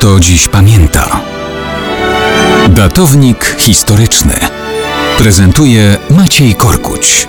kto dziś pamięta. Datownik historyczny prezentuje Maciej Korkuć.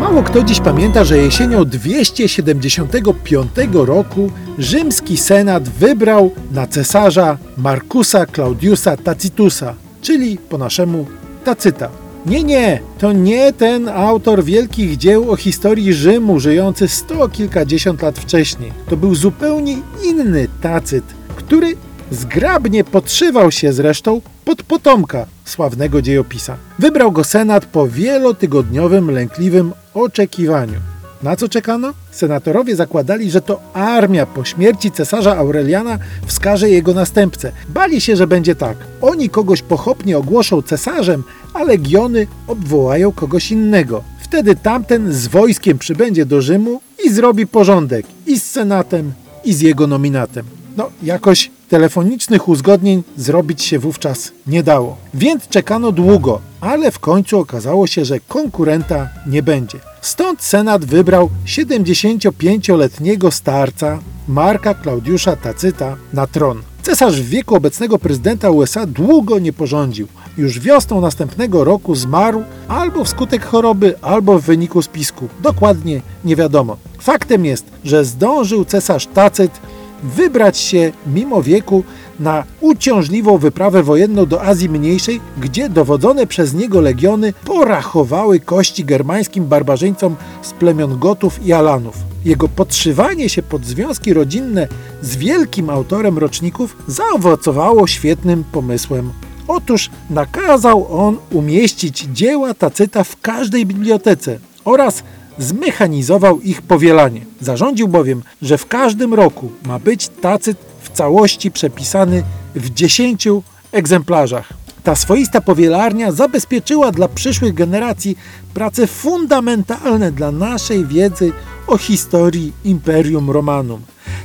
Mało kto dziś pamięta, że jesienią 275 roku rzymski senat wybrał na cesarza Marcusa Claudiusa Tacitusa, czyli po naszemu Tacyta. Nie, nie, to nie ten autor wielkich dzieł o historii Rzymu, żyjący sto kilkadziesiąt lat wcześniej. To był zupełnie inny Tacyt, który zgrabnie podszywał się zresztą pod potomka sławnego dziejopisa. Wybrał go senat po wielotygodniowym, lękliwym oczekiwaniu. Na co czekano? Senatorowie zakładali, że to armia po śmierci cesarza Aureliana wskaże jego następcę. Bali się, że będzie tak. Oni kogoś pochopnie ogłoszą cesarzem, a legiony obwołają kogoś innego. Wtedy tamten z wojskiem przybędzie do Rzymu i zrobi porządek i z senatem, i z jego nominatem. No, jakoś telefonicznych uzgodnień zrobić się wówczas nie dało. Więc czekano długo, ale w końcu okazało się, że konkurenta nie będzie. Stąd Senat wybrał 75-letniego starca Marka Klaudiusza Tacyta na tron. Cesarz w wieku obecnego prezydenta USA długo nie porządził. Już wiosną następnego roku zmarł albo wskutek choroby, albo w wyniku spisku. Dokładnie nie wiadomo. Faktem jest, że zdążył cesarz Tacyt wybrać się mimo wieku na uciążliwą wyprawę wojenną do Azji Mniejszej, gdzie dowodzone przez niego legiony porachowały kości germańskim barbarzyńcom z plemion Gotów i Alanów. Jego podszywanie się pod związki rodzinne z wielkim autorem roczników zaowocowało świetnym pomysłem. Otóż nakazał on umieścić dzieła Tacyta w każdej bibliotece oraz zmechanizował ich powielanie. Zarządził bowiem, że w każdym roku ma być tacyt w całości przepisany w 10 egzemplarzach. Ta swoista powielarnia zabezpieczyła dla przyszłych generacji prace fundamentalne dla naszej wiedzy o historii Imperium Romanum.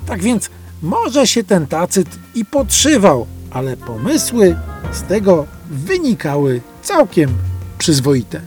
Tak więc może się ten tacyt i podszywał, ale pomysły z tego wynikały całkiem przyzwoite.